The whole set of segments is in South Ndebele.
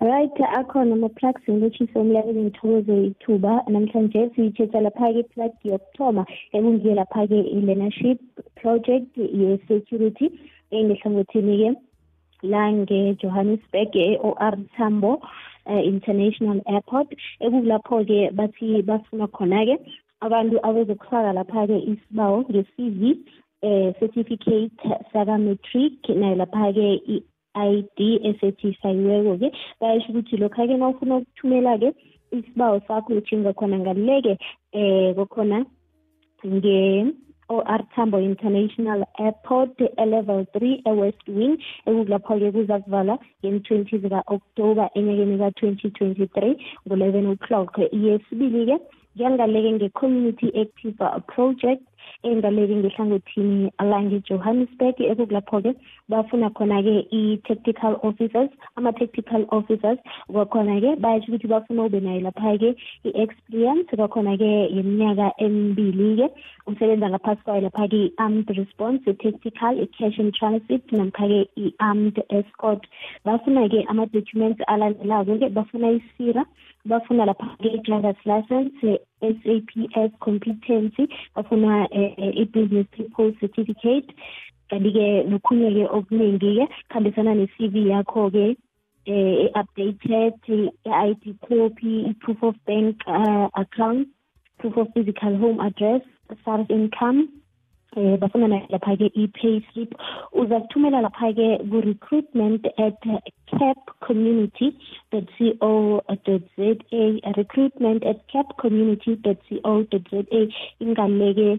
right akhona ama-plugs ngilotshise umlaleli ngithokoze ithuba namhlanje siyitshetha lapha-ke iplug yokuthoma ekungiyo lapha-ke i-learnership project ye-security engehlangothini-ke langejohannesburg e-o r tambo uh, international airport ekulapho-ke bathi bafuna khona-ke abantu abezokufaka lapha-ke isibawo nge-cv um eh, certificate saka-matric nayo lapha-ke ID esethisayiweko-ke bayasho ukuthi lokha-ke uma ufuna ukuthumela-ke isibawo sakho uthinga khona ngaluleke eh kokhona nge OR Tambo International Airport e-level 3 e-West Wing ekulapho-ke kuza kuvala nge-20 zika-Oktoba enyakeni ka-2023 ngo-11 o'clock yesibili-ke ngiyangaleke nge-community active project engaleke ngehlangothini langejohannesburg ekukulapho-ke bafuna khona-ke i-tactical officers ama-tactical officers kwakhona-ke bayasho ukuthi bafuna ube nayo lapha-ke i-experience kwakhona-ke yeminyaka emibili-ke usebenza ngaphasi kwayo lapha-ke i-armed response i-tactical i-cash and transit namkha-ke i-armed escort bafuna-ke ama-documents alandelako-ke bafuna isira bafuna lapha i-driver's license SAPS competency bafuna eh, eh, i-business people certificate kanti-ke nokhunye-ke okuningi-ke kuhambisana ne-cv yakho-ke eh, i-updated i-id copy i-proof of bank uh, account proof of physical home address sars income eh bafuna nayo lapha-ke i-pay slip uza kuthumela lapha-ke ku-recruitment at cap community co za recruitment at cap community co za ingaleke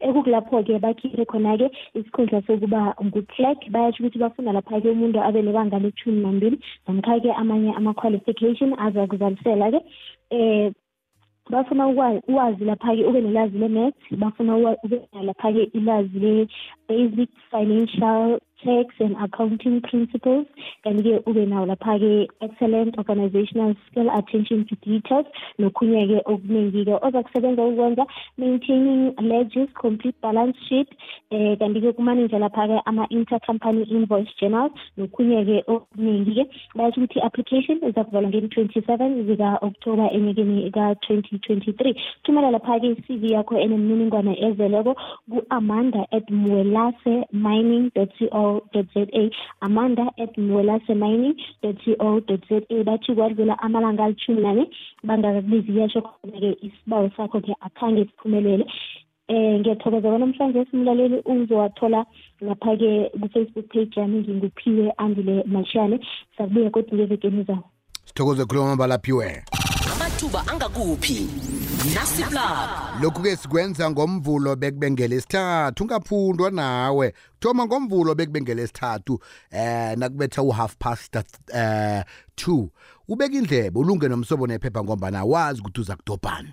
ekukulapho-ke bakhiphe khona-ke isikhundla sokuba nguclerk bayasho ukuthi bafuna lapha-ke umuntu abe nebanga lethumi nambili namkha-ke amanye ama-qualification azakuzalisela-ke um bafuna ukwazi lapha-ke ube nelazi le-math bafuna ube lapha-ke ilazi le-basic financial tax and accounting principles kanti-ke ube nawo lapha-ke excellent organizational skill attention to details nokhunye-ke okuningi-ke oza kusebenza ukwenza maintaining ledges complete balance sheet eh kanti-ke kumane nje lapha-ke ama-intercompany invoice journals nokhunye-ke okuningi-ke basho ukuthi i-application izakuvalwa ngeni-27 zika-oktoba enyekeni ka-2023 thumela lapha-ke i-cv yakho enemininingwana ezeleko ku-amanda at mwelase mining co za amanda at mwelase mining co za bathi kwadlula amalanga alithumi nane bangakakubizi yesho khona-ke isibawo sakho-ke akhange siphumelele um ngiyathokoza bona mhlawumbe simlaleli uzowathola lapha-ke ku-facebook page yami nginguphiwe andile mashane sakubuya kodwa ngevekeni ezawo sithokoze khuluma mabalaphiwe amathuba angakuphi nasiplab lokhu-ke sikwenza ngomvulo bekubengela isithathu ungaphundwa nawe kuthoma ngomvulo bekubengela isithathu eh nakubetha u-half past eh two ubeka indlebe ulunge nomsobo nephepha ngombana wazi ukuthi uza kudobhani